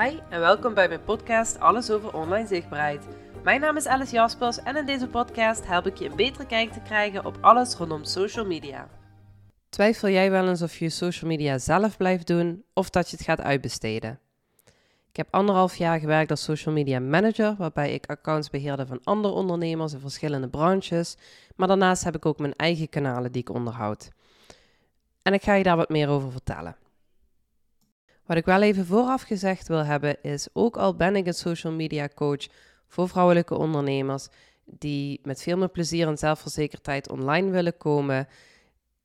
Hi en welkom bij mijn podcast Alles over online zichtbaarheid. Mijn naam is Alice Jaspers en in deze podcast help ik je een betere kijk te krijgen op alles rondom social media. Twijfel jij wel eens of je social media zelf blijft doen of dat je het gaat uitbesteden? Ik heb anderhalf jaar gewerkt als social media manager, waarbij ik accounts beheerde van andere ondernemers in verschillende branches. Maar daarnaast heb ik ook mijn eigen kanalen die ik onderhoud. En ik ga je daar wat meer over vertellen. Wat ik wel even vooraf gezegd wil hebben is, ook al ben ik een social media coach voor vrouwelijke ondernemers die met veel meer plezier en zelfverzekerdheid online willen komen,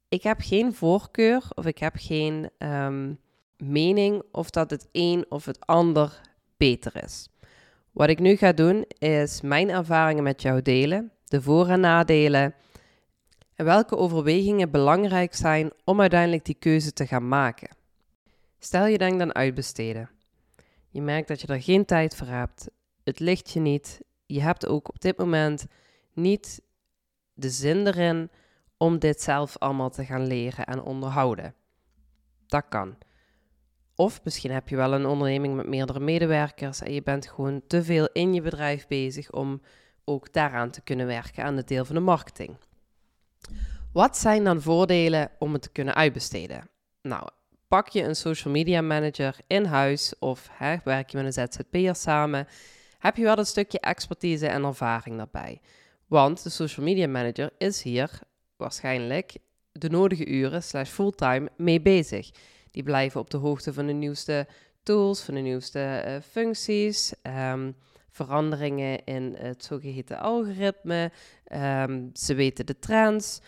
ik heb geen voorkeur of ik heb geen um, mening of dat het een of het ander beter is. Wat ik nu ga doen is mijn ervaringen met jou delen, de voor- en nadelen en welke overwegingen belangrijk zijn om uiteindelijk die keuze te gaan maken. Stel je denkt aan uitbesteden. Je merkt dat je er geen tijd voor hebt. Het ligt je niet. Je hebt ook op dit moment niet de zin erin om dit zelf allemaal te gaan leren en onderhouden. Dat kan. Of misschien heb je wel een onderneming met meerdere medewerkers en je bent gewoon te veel in je bedrijf bezig om ook daaraan te kunnen werken aan het deel van de marketing. Wat zijn dan voordelen om het te kunnen uitbesteden? Nou, pak je een social media manager in huis of werk je met een ZZP'er samen, heb je wel een stukje expertise en ervaring daarbij. Want de social media manager is hier waarschijnlijk de nodige uren slash fulltime mee bezig. Die blijven op de hoogte van de nieuwste tools, van de nieuwste uh, functies, um, veranderingen in het zogeheten algoritme. Um, ze weten de trends.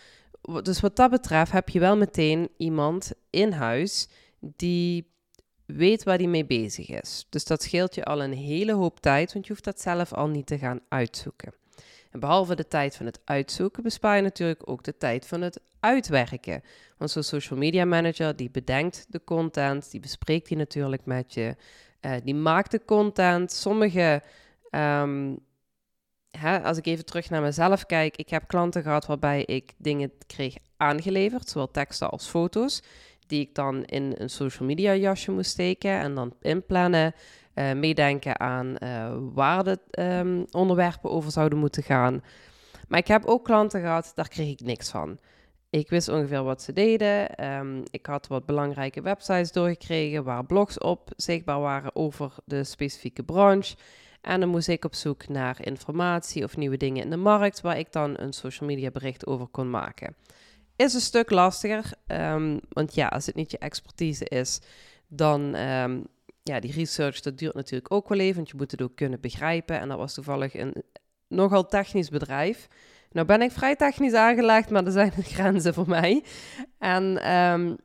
Dus wat dat betreft heb je wel meteen iemand in huis die weet waar hij mee bezig is. Dus dat scheelt je al een hele hoop tijd, want je hoeft dat zelf al niet te gaan uitzoeken. En behalve de tijd van het uitzoeken bespaar je natuurlijk ook de tijd van het uitwerken. Want zo'n social media manager die bedenkt de content, die bespreekt die natuurlijk met je, uh, die maakt de content. Sommige, um, hè, als ik even terug naar mezelf kijk, ik heb klanten gehad waarbij ik dingen kreeg aangeleverd, zowel teksten als foto's, die ik dan in een social media jasje moest steken en dan inplannen. Uh, meedenken aan uh, waar de um, onderwerpen over zouden moeten gaan. Maar ik heb ook klanten gehad, daar kreeg ik niks van. Ik wist ongeveer wat ze deden. Um, ik had wat belangrijke websites doorgekregen waar blogs op zichtbaar waren over de specifieke branche. En dan moest ik op zoek naar informatie of nieuwe dingen in de markt waar ik dan een social media bericht over kon maken. Is een stuk lastiger, um, want ja, als het niet je expertise is, dan um, ja, die research dat duurt natuurlijk ook wel even, want je moet het ook kunnen begrijpen. En dat was toevallig een nogal technisch bedrijf. Nou ben ik vrij technisch aangelegd, maar er zijn grenzen voor mij. En um,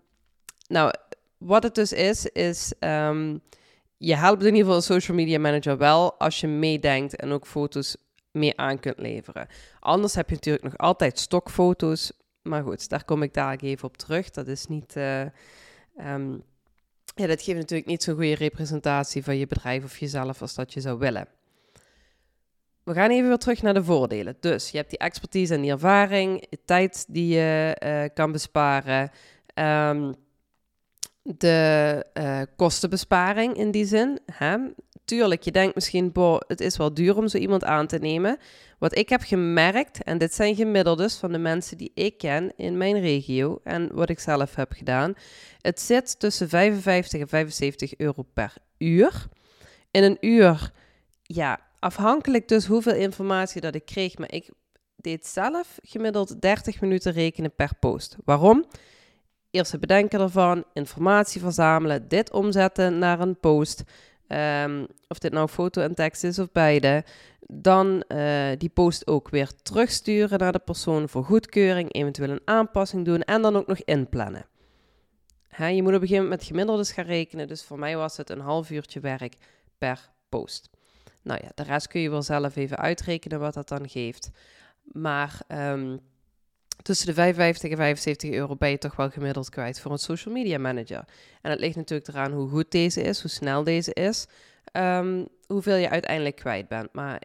nou, wat het dus is, is je helpt in ieder geval een social media manager wel als je meedenkt en ook foto's mee aan kunt leveren. Anders heb je natuurlijk nog altijd stokfoto's. Maar goed, daar kom ik daar even op terug. Dat is niet. Uh, ja, dat geeft natuurlijk niet zo'n goede representatie van je bedrijf of jezelf als dat je zou willen. We gaan even weer terug naar de voordelen. Dus je hebt die expertise en die ervaring, tijd die je uh, kan besparen, um, de uh, kostenbesparing in die zin. Hè? Tuurlijk, je denkt misschien, boh, het is wel duur om zo iemand aan te nemen. Wat ik heb gemerkt, en dit zijn gemiddeldes van de mensen die ik ken in mijn regio en wat ik zelf heb gedaan. Het zit tussen 55 en 75 euro per uur. In een uur, ja, afhankelijk dus hoeveel informatie dat ik kreeg, maar ik deed zelf gemiddeld 30 minuten rekenen per post. Waarom? Eerst het bedenken ervan, informatie verzamelen, dit omzetten naar een post. Um, of dit nou foto en tekst is of beide. Dan uh, die post ook weer terugsturen naar de persoon voor goedkeuring, eventueel een aanpassing doen en dan ook nog inplannen. Je moet op een gegeven moment met gemiddeldes gaan rekenen, dus voor mij was het een half uurtje werk per post. Nou ja, de rest kun je wel zelf even uitrekenen wat dat dan geeft. Maar um, tussen de 55 en 75 euro ben je toch wel gemiddeld kwijt voor een social media manager. En het ligt natuurlijk eraan hoe goed deze is, hoe snel deze is, um, hoeveel je uiteindelijk kwijt bent. Maar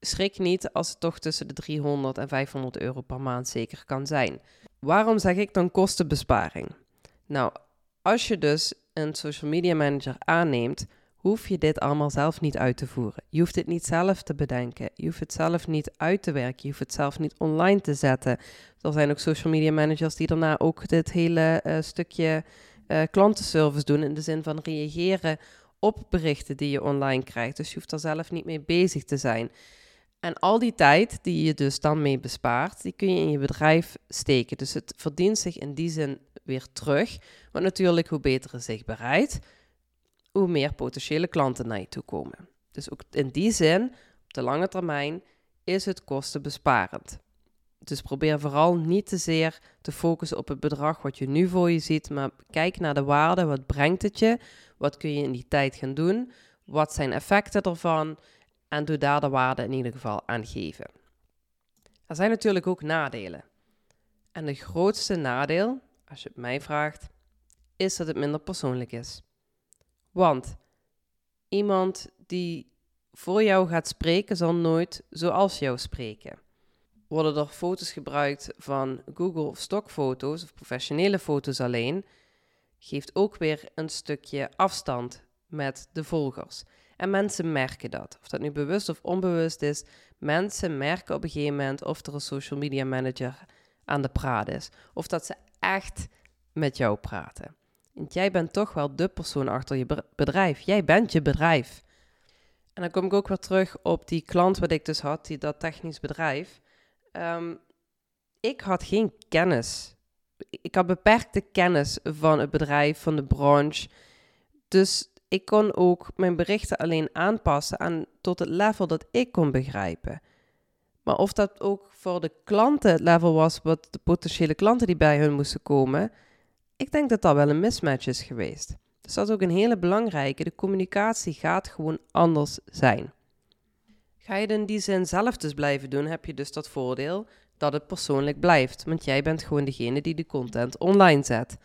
schrik niet als het toch tussen de 300 en 500 euro per maand zeker kan zijn. Waarom zeg ik dan kostenbesparing? Nou, als je dus een social media manager aanneemt, hoef je dit allemaal zelf niet uit te voeren. Je hoeft het niet zelf te bedenken. Je hoeft het zelf niet uit te werken. Je hoeft het zelf niet online te zetten. Er zijn ook social media managers die daarna ook dit hele uh, stukje uh, klantenservice doen. In de zin van reageren op berichten die je online krijgt. Dus je hoeft er zelf niet mee bezig te zijn. En al die tijd die je dus dan mee bespaart, die kun je in je bedrijf steken. Dus het verdient zich in die zin weer terug. Want natuurlijk, hoe beter het zich bereidt, hoe meer potentiële klanten naar je toe komen. Dus ook in die zin, op de lange termijn, is het kostenbesparend. Dus probeer vooral niet te zeer te focussen op het bedrag wat je nu voor je ziet, maar kijk naar de waarde. Wat brengt het je? Wat kun je in die tijd gaan doen? Wat zijn effecten ervan? En doe daar de waarde in ieder geval aan geven. Er zijn natuurlijk ook nadelen. En de grootste nadeel, als je het mij vraagt, is dat het minder persoonlijk is. Want iemand die voor jou gaat spreken, zal nooit zoals jou spreken. Worden er foto's gebruikt van Google of stokfoto's of professionele foto's alleen, geeft ook weer een stukje afstand met de volgers. En mensen merken dat. Of dat nu bewust of onbewust is, mensen merken op een gegeven moment of er een social media manager aan de praat is. Of dat ze echt met jou praten. Want jij bent toch wel de persoon achter je bedrijf. Jij bent je bedrijf. En dan kom ik ook weer terug op die klant wat ik dus had, die dat technisch bedrijf. Ehm, ik had geen kennis. Ik had beperkte kennis van het bedrijf, van de branche. Dus ik kon ook mijn berichten alleen aanpassen aan, tot het level dat ik kon begrijpen. Maar of dat ook voor de klanten het level was wat de potentiële klanten die bij hun moesten komen, ik denk dat dat wel een mismatch is geweest. Dus dat is ook een hele belangrijke. De communicatie gaat gewoon anders zijn. Ga je het in die zin zelf dus blijven doen, heb je dus dat voordeel dat het persoonlijk blijft. Want jij bent gewoon degene die de content online zet.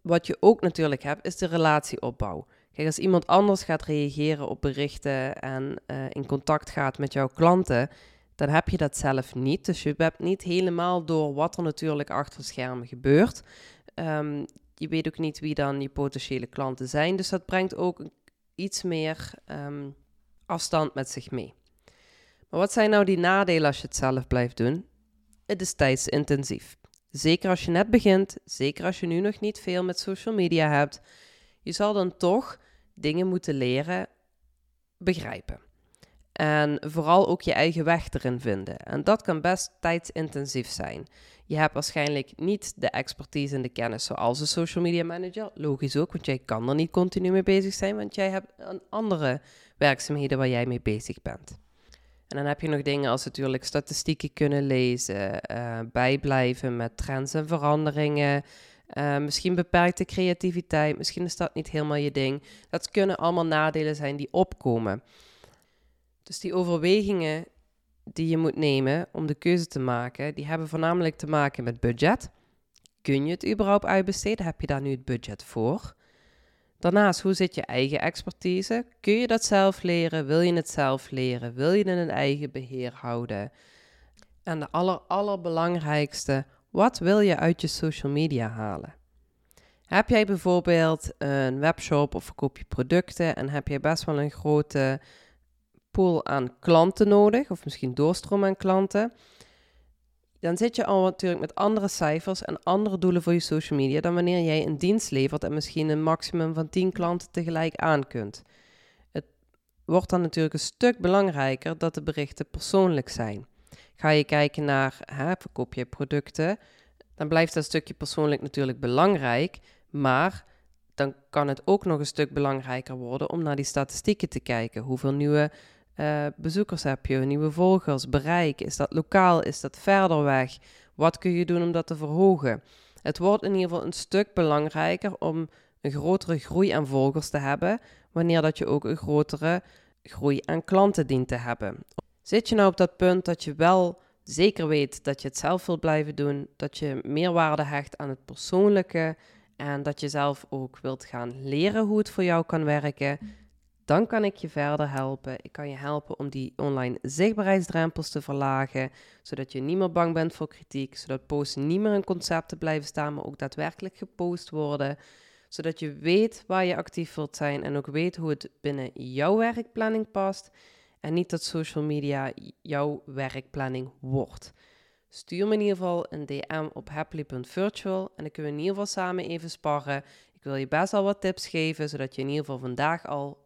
Wat je ook natuurlijk hebt, is de relatieopbouw. Kijk, als iemand anders gaat reageren op berichten en uh, in contact gaat met jouw klanten, dan heb je dat zelf niet. Dus je hebt niet helemaal door wat er natuurlijk achter het scherm gebeurt. Um, je weet ook niet wie dan je potentiële klanten zijn. Dus dat brengt ook iets meer um, afstand met zich mee. Maar wat zijn nou die nadelen als je het zelf blijft doen? Het is tijdsintensief. Zeker als je net begint, zeker als je nu nog niet veel met social media hebt. Je zal dan toch dingen moeten leren begrijpen. En vooral ook je eigen weg erin vinden. En dat kan best tijdsintensief zijn. Je hebt waarschijnlijk niet de expertise en de kennis zoals een social media manager. Logisch ook, want jij kan er niet continu mee bezig zijn, want jij hebt andere werkzaamheden waar jij mee bezig bent. En dan heb je nog dingen als natuurlijk statistieken kunnen lezen, uh, bijblijven met trends en veranderingen. Uh, misschien beperkte creativiteit, misschien is dat niet helemaal je ding. Dat kunnen allemaal nadelen zijn die opkomen. Dus die overwegingen die je moet nemen om de keuze te maken, die hebben voornamelijk te maken met budget. Kun je het überhaupt uitbesteden? Heb je daar nu het budget voor? Daarnaast, hoe zit je eigen expertise? Kun je dat zelf leren? Wil je het zelf leren? Wil je het in een eigen beheer houden? En de aller, allerbelangrijkste, wat wil je uit je social media halen? Heb jij bijvoorbeeld een webshop of verkoop je producten en heb je best wel een grote pool aan klanten nodig, of misschien doorstroom aan klanten, dan zit je al natuurlijk met andere cijfers en andere doelen voor je social media dan wanneer jij een dienst levert en misschien een maximum van 10 klanten tegelijk aan kunt. Het wordt dan natuurlijk een stuk belangrijker dat de berichten persoonlijk zijn. Ga je kijken naar hè, verkoop je producten, dan blijft dat stukje persoonlijk natuurlijk belangrijk, maar dan kan het ook nog een stuk belangrijker worden om naar die statistieken te kijken. Hoeveel nieuwe uh, bezoekers heb je, nieuwe volgers, bereik? Is dat lokaal? Is dat verder weg? Wat kun je doen om dat te verhogen? Het wordt in ieder geval een stuk belangrijker om een grotere groei aan volgers te hebben, wanneer dat je ook een grotere groei aan klanten dient te hebben. Zit je nou op dat punt dat je wel zeker weet dat je het zelf wilt blijven doen, dat je meer waarde hecht aan het persoonlijke en dat je zelf ook wilt gaan leren hoe het voor jou kan werken, dan kan ik je verder helpen. Ik kan je helpen om die online zichtbaarheidsdrempels te verlagen, zodat je niet meer bang bent voor kritiek, zodat posts niet meer een concept blijven staan, maar ook daadwerkelijk gepost worden, zodat je weet waar je actief wilt zijn en ook weet hoe het binnen jouw werkplanning past en niet dat social media jouw werkplanning wordt. Stuur me in ieder geval een DM op happily.virtual en dan kunnen we in ieder geval samen even sparren. Ik wil je best al wat tips geven, zodat je in ieder geval vandaag al